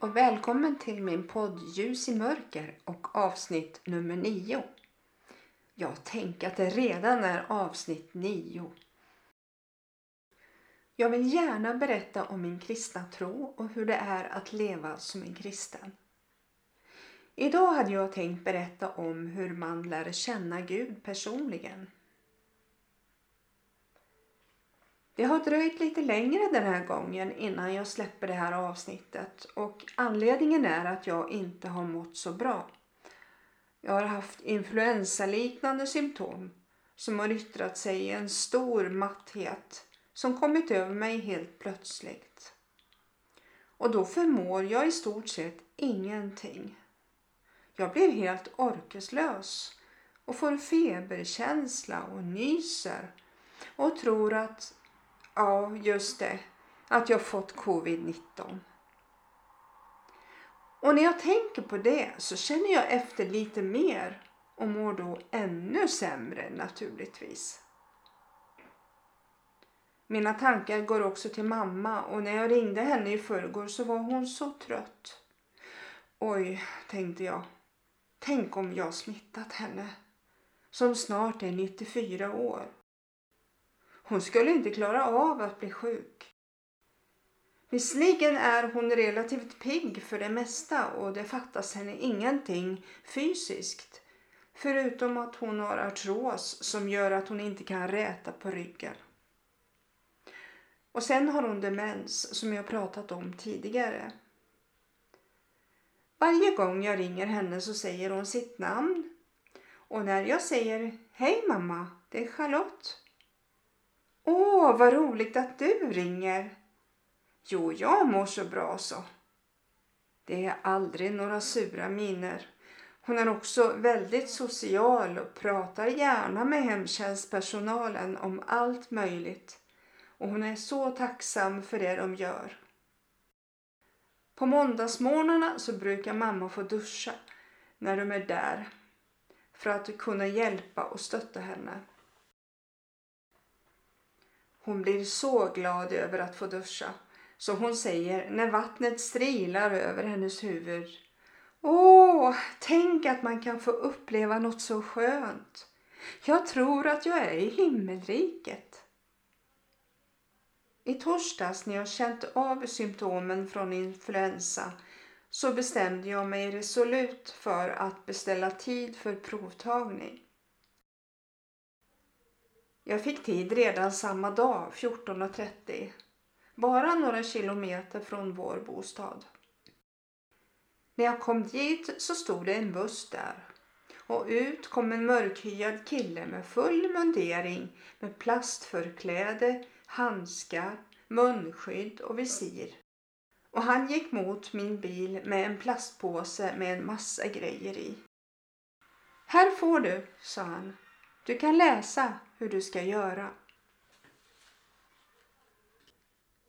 och välkommen till min podd Ljus i mörker och avsnitt nummer nio. Jag tänker att det redan är avsnitt nio. Jag vill gärna berätta om min kristna tro och hur det är att leva som en kristen. Idag hade jag tänkt berätta om hur man lär känna Gud personligen. Det har dröjt lite längre den här gången innan jag släpper det här avsnittet och anledningen är att jag inte har mått så bra. Jag har haft influensaliknande symptom som har yttrat sig i en stor matthet som kommit över mig helt plötsligt. Och då förmår jag i stort sett ingenting. Jag blir helt orkeslös och får feberkänsla och nyser och tror att Ja, just det. Att jag fått covid-19. Och när jag tänker på det så känner jag efter lite mer och mår då ännu sämre naturligtvis. Mina tankar går också till mamma och när jag ringde henne i förrgår så var hon så trött. Oj, tänkte jag. Tänk om jag smittat henne. Som snart är 94 år. Hon skulle inte klara av att bli sjuk. Visserligen är hon relativt pigg för det mesta och det fattas henne ingenting fysiskt. Förutom att hon har artros som gör att hon inte kan räta på ryggen. Och sen har hon demens som jag pratat om tidigare. Varje gång jag ringer henne så säger hon sitt namn. Och när jag säger Hej mamma, det är Charlotte Åh, vad roligt att du ringer. Jo, jag mår så bra så. Det är aldrig några sura miner. Hon är också väldigt social och pratar gärna med hemtjänstpersonalen om allt möjligt. Och hon är så tacksam för det de gör. På måndagsmorgnarna så brukar mamma få duscha när de är där för att kunna hjälpa och stötta henne. Hon blir så glad över att få duscha. Så hon säger när vattnet strilar över hennes huvud. Åh, tänk att man kan få uppleva något så skönt. Jag tror att jag är i himmelriket. I torsdags när jag känt av symptomen från influensa så bestämde jag mig resolut för att beställa tid för provtagning. Jag fick tid redan samma dag 14.30. Bara några kilometer från vår bostad. När jag kom dit så stod det en buss där och ut kom en mörkhyad kille med full mundering med plastförkläde, handskar, munskydd och visir. Och han gick mot min bil med en plastpåse med en massa grejer i. Här får du, sa han. Du kan läsa hur du ska göra.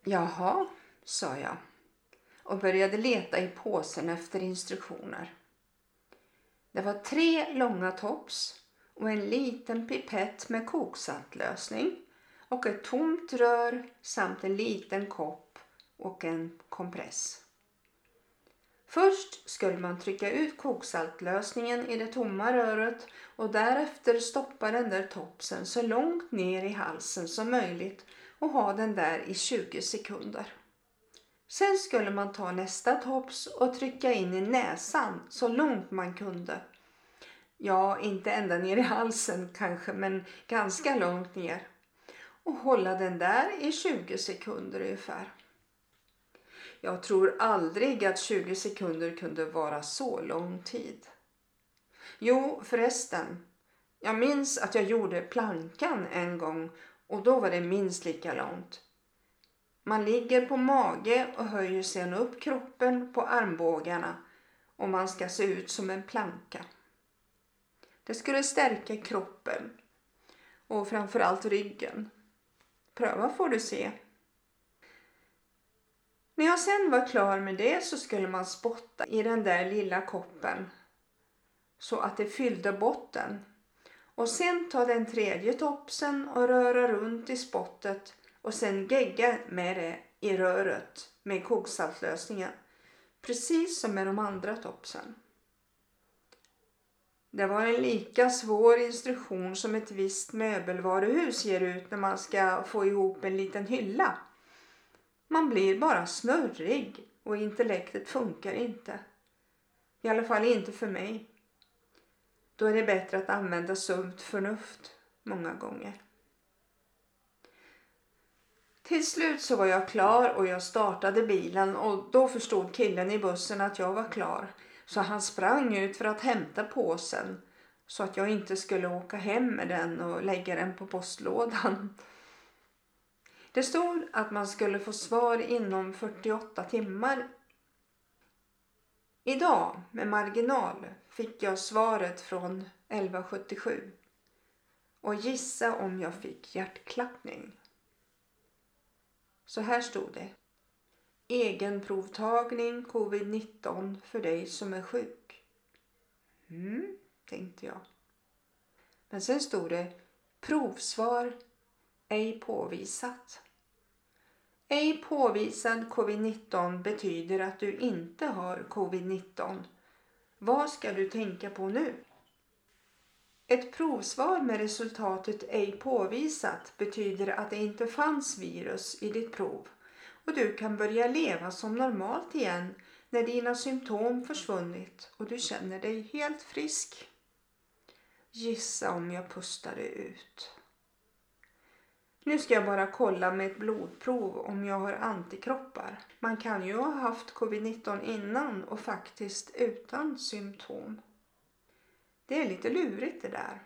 Jaha, sa jag och började leta i påsen efter instruktioner. Det var tre långa tops och en liten pipett med koksaltlösning och ett tomt rör samt en liten kopp och en kompress. Först skulle man trycka ut koksaltlösningen i det tomma röret och därefter stoppa den där topsen så långt ner i halsen som möjligt och ha den där i 20 sekunder. Sen skulle man ta nästa tops och trycka in i näsan så långt man kunde. Ja, inte ända ner i halsen kanske, men ganska långt ner. Och hålla den där i 20 sekunder ungefär. Jag tror aldrig att 20 sekunder kunde vara så lång tid. Jo, förresten. Jag minns att jag gjorde plankan en gång och då var det minst lika långt. Man ligger på mage och höjer sedan upp kroppen på armbågarna och man ska se ut som en planka. Det skulle stärka kroppen och framförallt ryggen. Pröva får du se. När jag sen var klar med det så skulle man spotta i den där lilla koppen så att det fyllde botten. Och sen ta den tredje topsen och röra runt i spottet och sen gegga med det i röret med koksaltlösningen. precis som med de andra topsen. Det var en lika svår instruktion som ett visst möbelvaruhus ger ut när man ska få ihop en liten hylla. Man blir bara snurrig och intellektet funkar inte. I alla fall inte för mig. Då är det bättre att använda sunt förnuft många gånger. Till slut så var jag klar och jag startade bilen och då förstod killen i bussen att jag var klar. Så han sprang ut för att hämta påsen så att jag inte skulle åka hem med den och lägga den på postlådan. Det stod att man skulle få svar inom 48 timmar. Idag, med marginal, fick jag svaret från 1177. Och gissa om jag fick hjärtklappning. Så här stod det. Egenprovtagning covid-19 för dig som är sjuk. Mm, tänkte jag. Men sen stod det provsvar ej påvisat. Ej påvisad covid-19 betyder att du inte har covid-19. Vad ska du tänka på nu? Ett provsvar med resultatet ej påvisat betyder att det inte fanns virus i ditt prov och du kan börja leva som normalt igen när dina symptom försvunnit och du känner dig helt frisk. Gissa om jag pustade ut. Nu ska jag bara kolla med ett blodprov om jag har antikroppar. Man kan ju ha haft covid-19 innan och faktiskt utan symptom. Det är lite lurigt det där.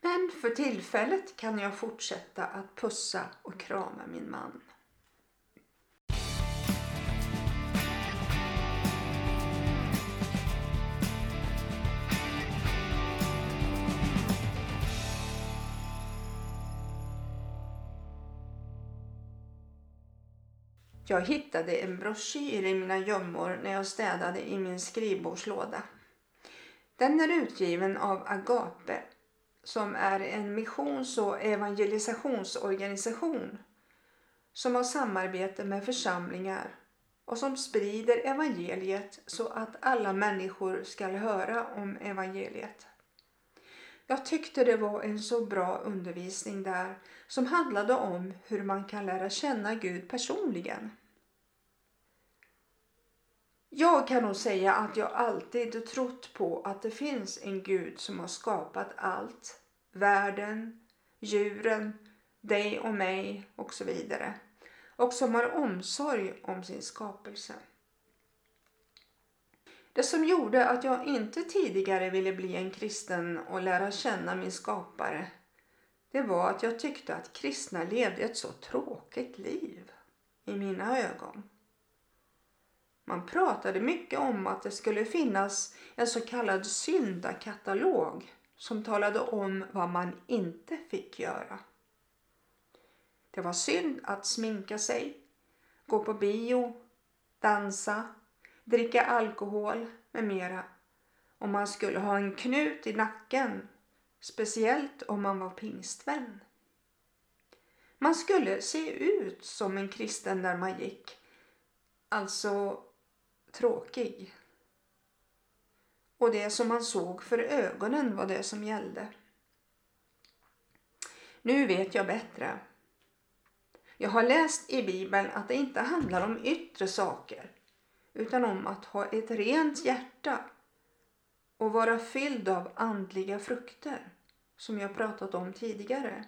Men för tillfället kan jag fortsätta att pussa och krama min man. Jag hittade en broschyr i mina gömmor när jag städade i min skrivbordslåda. Den är utgiven av Agape som är en missions och evangelisationsorganisation som har samarbete med församlingar och som sprider evangeliet så att alla människor ska höra om evangeliet. Jag tyckte det var en så bra undervisning där som handlade om hur man kan lära känna Gud personligen. Jag kan nog säga att jag alltid trott på att det finns en Gud som har skapat allt. Världen, djuren, dig och mig och så vidare. Och som har omsorg om sin skapelse. Det som gjorde att jag inte tidigare ville bli en kristen och lära känna min skapare det var att jag tyckte att kristna levde ett så tråkigt liv i mina ögon. Man pratade mycket om att det skulle finnas en så kallad syndakatalog som talade om vad man inte fick göra. Det var synd att sminka sig, gå på bio, dansa, dricka alkohol med mera. Och man skulle ha en knut i nacken, speciellt om man var pingstvän. Man skulle se ut som en kristen där man gick, alltså tråkig. Och det som man såg för ögonen var det som gällde. Nu vet jag bättre. Jag har läst i Bibeln att det inte handlar om yttre saker utan om att ha ett rent hjärta och vara fylld av andliga frukter som jag pratat om tidigare.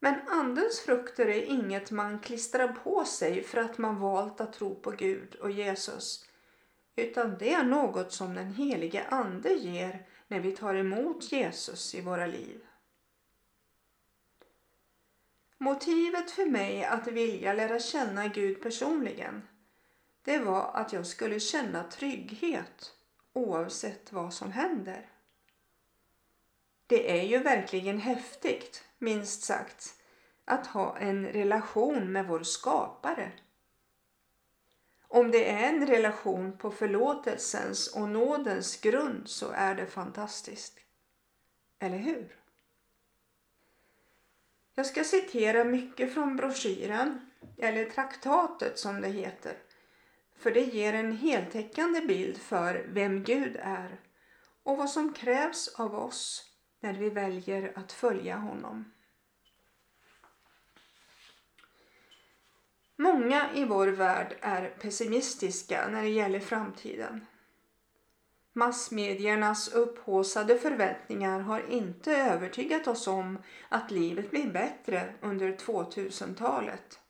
Men andens frukter är inget man klistrar på sig för att man valt att tro på Gud och Jesus. Utan det är något som den helige ande ger när vi tar emot Jesus i våra liv. Motivet för mig att vilja lära känna Gud personligen det var att jag skulle känna trygghet oavsett vad som händer. Det är ju verkligen häftigt, minst sagt, att ha en relation med vår skapare. Om det är en relation på förlåtelsens och nådens grund så är det fantastiskt. Eller hur? Jag ska citera mycket från broschyren, eller traktatet som det heter, för det ger en heltäckande bild för vem Gud är och vad som krävs av oss när vi väljer att följa honom. Många i vår värld är pessimistiska när det gäller framtiden. Massmediernas upphåsade förväntningar har inte övertygat oss om att livet blir bättre under 2000-talet.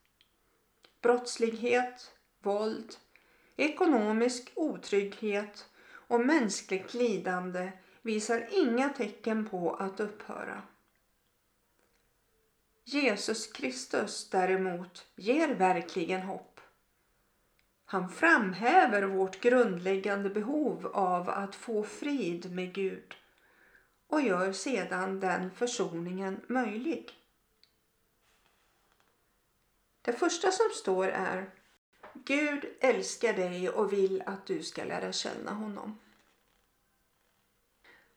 Brottslighet, våld, ekonomisk otrygghet och mänskligt lidande visar inga tecken på att upphöra. Jesus Kristus däremot ger verkligen hopp. Han framhäver vårt grundläggande behov av att få frid med Gud och gör sedan den försoningen möjlig. Det första som står är Gud älskar dig och vill att du ska lära känna honom.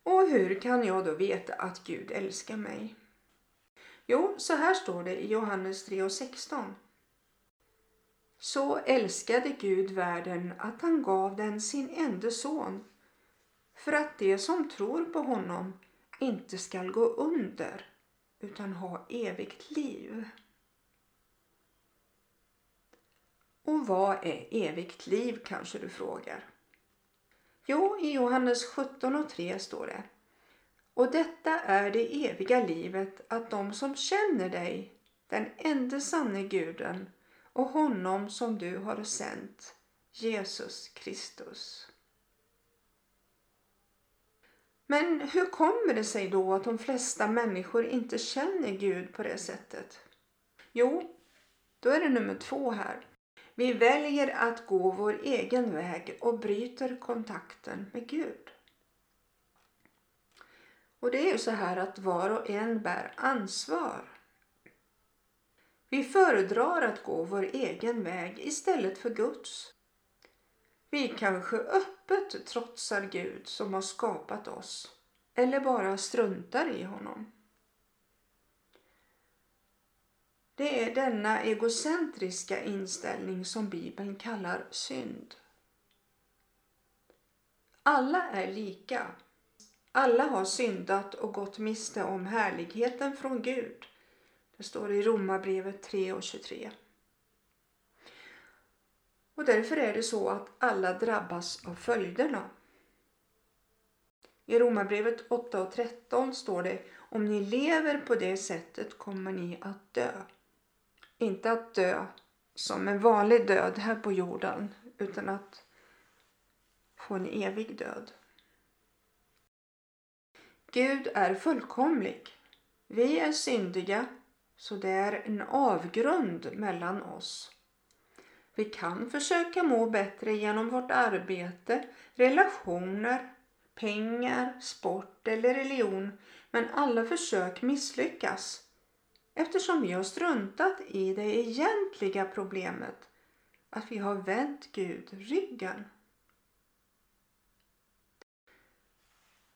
Och hur kan jag då veta att Gud älskar mig? Jo, så här står det i Johannes 3.16. Så älskade Gud världen att han gav den sin enda son för att de som tror på honom inte skall gå under utan ha evigt liv. Och vad är eh, evigt liv kanske du frågar? Jo, i Johannes 17 och 3 står det och detta är det eviga livet, att de som känner dig, den enda sanne guden och honom som du har sänt, Jesus Kristus. Men hur kommer det sig då att de flesta människor inte känner Gud på det sättet? Jo, då är det nummer två här. Vi väljer att gå vår egen väg och bryter kontakten med Gud. Och det är ju så här att var och en bär ansvar. Vi föredrar att gå vår egen väg istället för Guds. Vi kanske öppet trotsar Gud som har skapat oss eller bara struntar i honom. Det är denna egocentriska inställning som Bibeln kallar synd. Alla är lika alla har syndat och gått miste om härligheten från Gud. Det står i Romarbrevet 3 och 23. Och därför är det så att alla drabbas av följderna. I Romarbrevet 8 och 13 står det om ni lever på det sättet kommer ni att dö. Inte att dö som en vanlig död här på jorden utan att få en evig död. Gud är fullkomlig. Vi är syndiga, så det är en avgrund mellan oss. Vi kan försöka må bättre genom vårt arbete, relationer, pengar, sport eller religion, men alla försök misslyckas eftersom vi har struntat i det egentliga problemet, att vi har vänt Gud ryggen.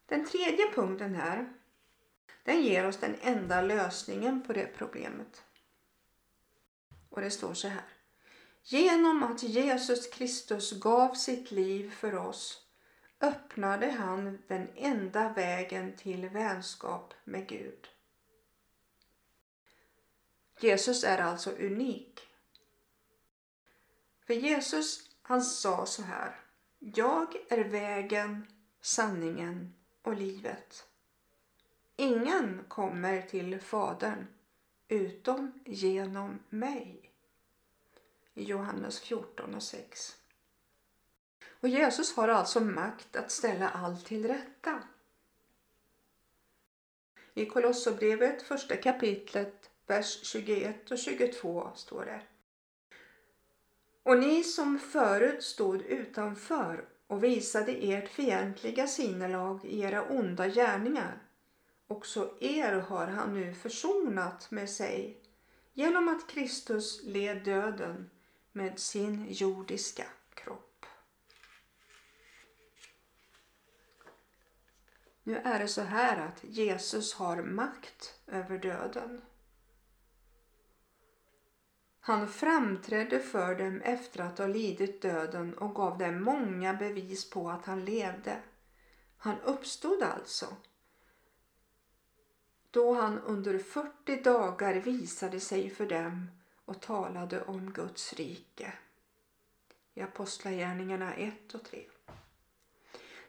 Den tredje punkten här, den ger oss den enda lösningen på det problemet. Och det står så här. Genom att Jesus Kristus gav sitt liv för oss öppnade han den enda vägen till vänskap med Gud. Jesus är alltså unik. För Jesus han sa så här. Jag är vägen, sanningen och livet. Ingen kommer till Fadern utom genom mig. I Johannes 14 och 6. Och Jesus har alltså makt att ställa allt till rätta. I Kolosserbrevet första kapitlet, vers 21 och 22 står det. Och ni som förut stod utanför och visade ert fientliga sinnelag i era onda gärningar. Också er har han nu försonat med sig genom att Kristus led döden med sin jordiska kropp. Nu är det så här att Jesus har makt över döden. Han framträdde för dem efter att ha lidit döden och gav dem många bevis på att han levde. Han uppstod alltså. Då han under 40 dagar visade sig för dem och talade om Guds rike. I Apostlagärningarna 1 och 3.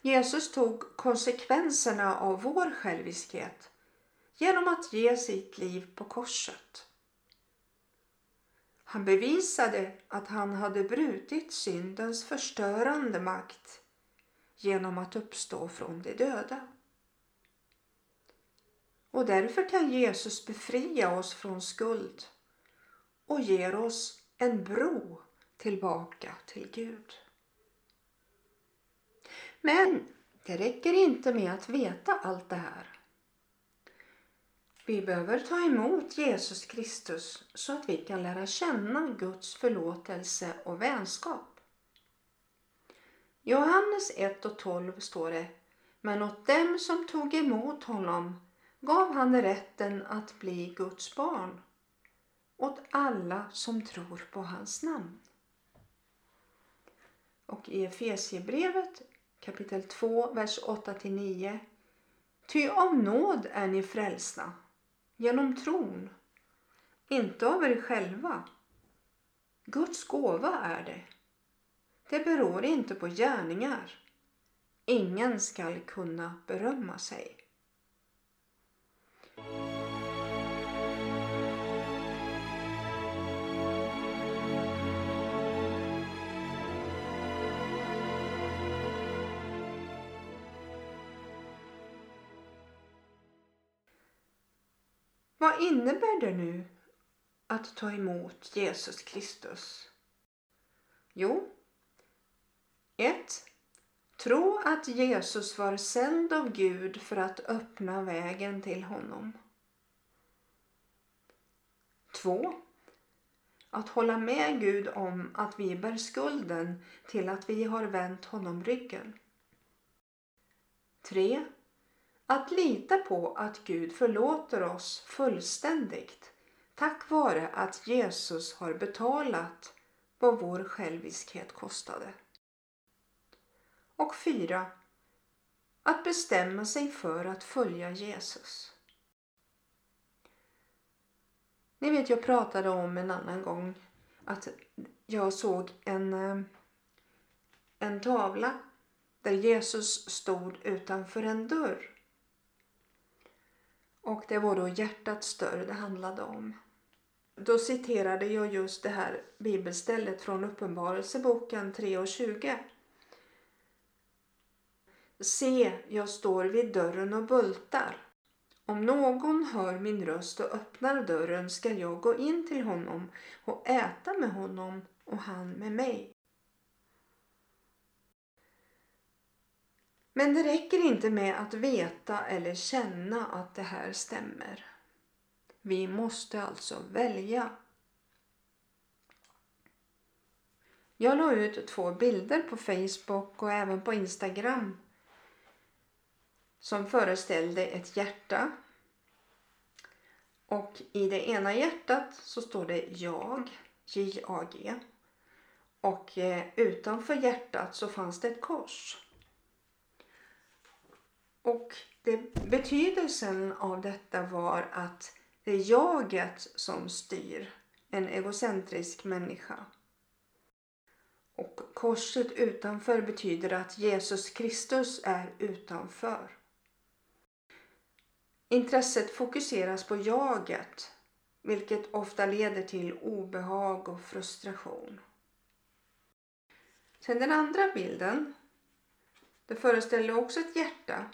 Jesus tog konsekvenserna av vår själviskhet genom att ge sitt liv på korset. Han bevisade att han hade brutit syndens förstörande makt genom att uppstå från de döda. Och därför kan Jesus befria oss från skuld och ger oss en bro tillbaka till Gud. Men det räcker inte med att veta allt det här. Vi behöver ta emot Jesus Kristus så att vi kan lära känna Guds förlåtelse och vänskap. I Johannes 1 och 12 står det Men åt dem som tog emot honom gav han rätten att bli Guds barn åt alla som tror på hans namn. Och i Efesiebrevet kapitel 2, vers 8-9. Ty av nåd är ni frälsna genom tron, inte av er själva. Guds gåva är det. Det beror inte på gärningar. Ingen skall kunna berömma sig. Vad innebär det nu att ta emot Jesus Kristus? Jo, 1. Tro att Jesus var sänd av Gud för att öppna vägen till honom. 2. Att hålla med Gud om att vi bär skulden till att vi har vänt honom ryggen. 3. Att lita på att Gud förlåter oss fullständigt tack vare att Jesus har betalat vad vår själviskhet kostade. Och 4. Att bestämma sig för att följa Jesus. Ni vet, jag pratade om en annan gång att jag såg en, eh, en tavla där Jesus stod utanför en dörr. Och det var då hjärtats dörr det handlade om. Då citerade jag just det här bibelstället från Uppenbarelseboken 3.20. Se, jag står vid dörren och bultar. Om någon hör min röst och öppnar dörren ska jag gå in till honom och äta med honom och han med mig. Men det räcker inte med att veta eller känna att det här stämmer. Vi måste alltså välja. Jag la ut två bilder på Facebook och även på Instagram som föreställde ett hjärta. Och i det ena hjärtat så står det jag, J-A-G. Och eh, utanför hjärtat så fanns det ett kors. Och det, betydelsen av detta var att det är jaget som styr en egocentrisk människa. Och korset utanför betyder att Jesus Kristus är utanför. Intresset fokuseras på jaget vilket ofta leder till obehag och frustration. Sen den andra bilden, det föreställer också ett hjärta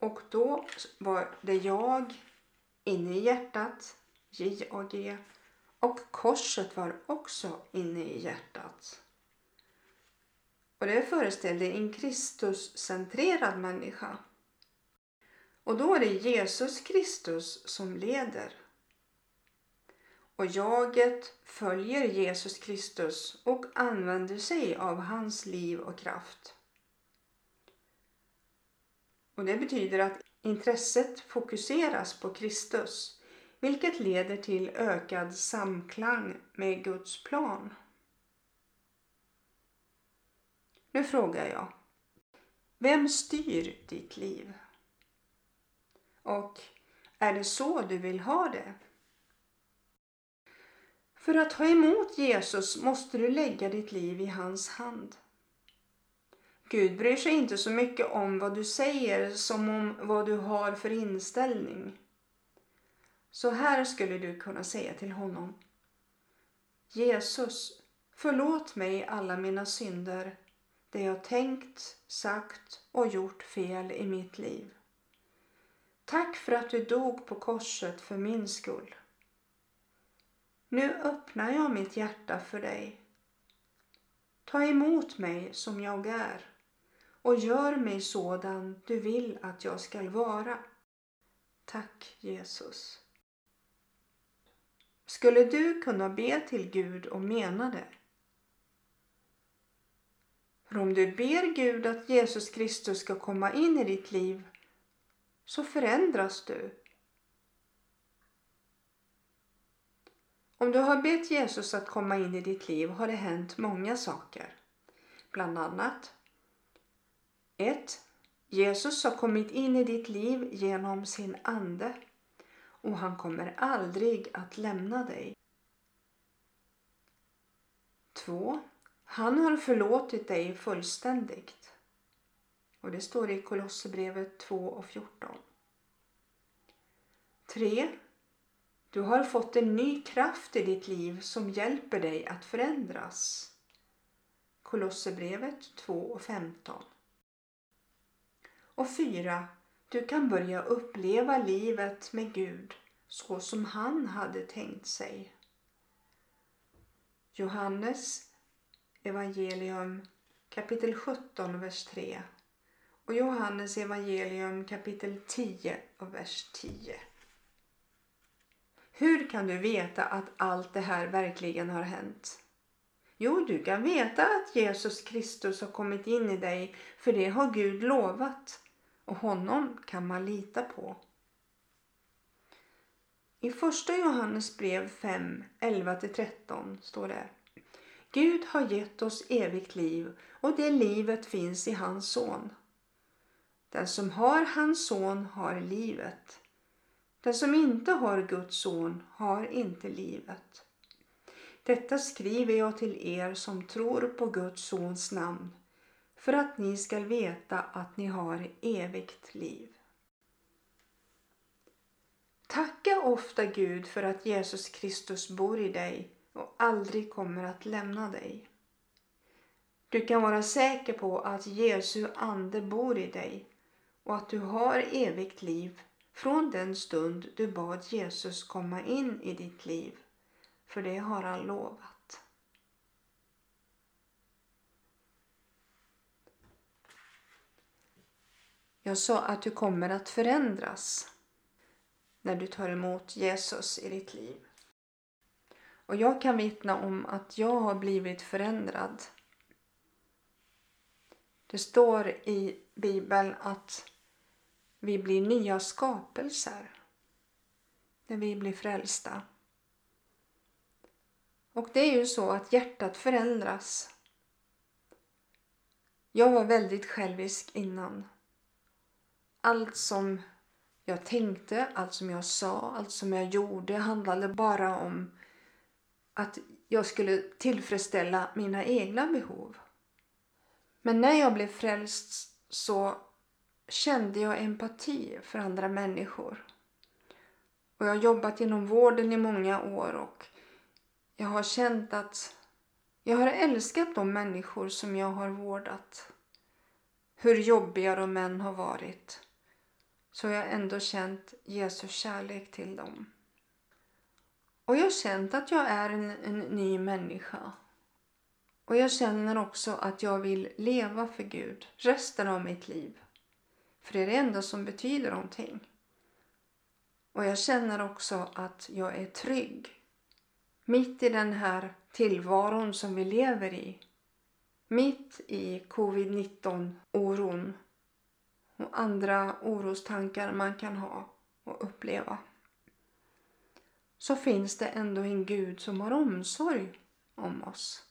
och då var det jag inne i hjärtat, J-A-G, och korset var också inne i hjärtat. Och det föreställde en Kristuscentrerad människa. Och då är det Jesus Kristus som leder. Och jaget följer Jesus Kristus och använder sig av hans liv och kraft. Och det betyder att intresset fokuseras på Kristus vilket leder till ökad samklang med Guds plan. Nu frågar jag. Vem styr ditt liv? Och är det så du vill ha det? För att ta emot Jesus måste du lägga ditt liv i hans hand. Gud bryr sig inte så mycket om vad du säger som om vad du har för inställning. Så här skulle du kunna säga till honom. Jesus, förlåt mig alla mina synder, det jag tänkt, sagt och gjort fel i mitt liv. Tack för att du dog på korset för min skull. Nu öppnar jag mitt hjärta för dig. Ta emot mig som jag är och gör mig sådan du vill att jag skall vara. Tack Jesus. Skulle du kunna be till Gud och mena det? För om du ber Gud att Jesus Kristus ska komma in i ditt liv så förändras du. Om du har bett Jesus att komma in i ditt liv har det hänt många saker. Bland annat 1. Jesus har kommit in i ditt liv genom sin ande och han kommer aldrig att lämna dig. 2. Han har förlåtit dig fullständigt. Och det står i Kolosserbrevet 2 och 14. 3. Du har fått en ny kraft i ditt liv som hjälper dig att förändras. Kolosserbrevet 2 och 15. Och 4. Du kan börja uppleva livet med Gud så som han hade tänkt sig. Johannes evangelium kapitel 17 vers 3 och Johannes evangelium kapitel 10 och vers 10. Hur kan du veta att allt det här verkligen har hänt? Jo, du kan veta att Jesus Kristus har kommit in i dig för det har Gud lovat och honom kan man lita på. I första Johannes brev 5, 11-13 står det Gud har gett oss evigt liv och det livet finns i hans son. Den som har hans son har livet. Den som inte har Guds son har inte livet. Detta skriver jag till er som tror på Guds sons namn för att ni skall veta att ni har evigt liv. Tacka ofta Gud för att Jesus Kristus bor i dig och aldrig kommer att lämna dig. Du kan vara säker på att Jesu ande bor i dig och att du har evigt liv från den stund du bad Jesus komma in i ditt liv. För det har han lovat. Jag sa att du kommer att förändras när du tar emot Jesus i ditt liv. Och jag kan vittna om att jag har blivit förändrad. Det står i Bibeln att vi blir nya skapelser när vi blir frälsta. Och det är ju så att hjärtat förändras. Jag var väldigt självisk innan. Allt som jag tänkte, allt som jag sa, allt som jag gjorde handlade bara om att jag skulle tillfredsställa mina egna behov. Men när jag blev frälst så kände jag empati för andra människor. Och jag har jobbat inom vården i många år och jag har känt att jag har älskat de människor som jag har vårdat. Hur jobbiga de än har varit så har jag ändå känt Jesu kärlek till dem. Och jag har känt att jag är en, en ny människa. Och jag känner också att jag vill leva för Gud resten av mitt liv. För det är det enda som betyder någonting. Och jag känner också att jag är trygg. Mitt i den här tillvaron som vi lever i. Mitt i covid-19 oron och andra orostankar man kan ha och uppleva. så finns det ändå en Gud som har omsorg om oss.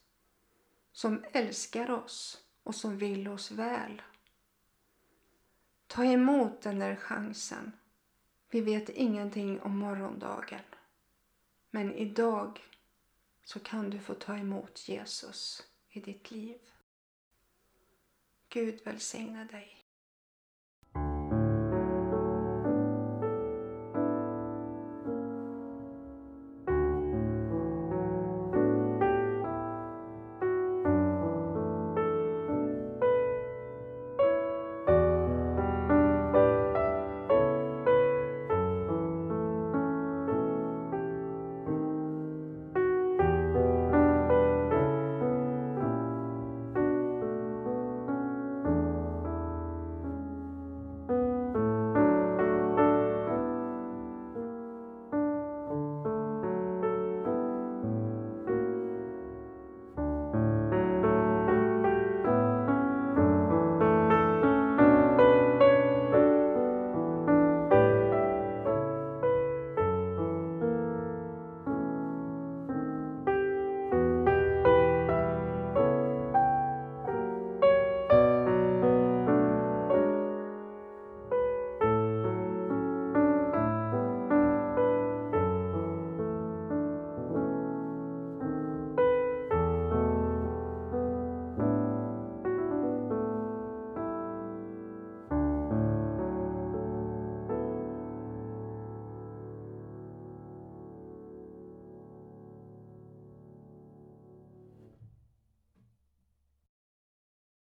Som älskar oss och som vill oss väl. Ta emot den där chansen. Vi vet ingenting om morgondagen. Men idag så kan du få ta emot Jesus i ditt liv. Gud välsigne dig.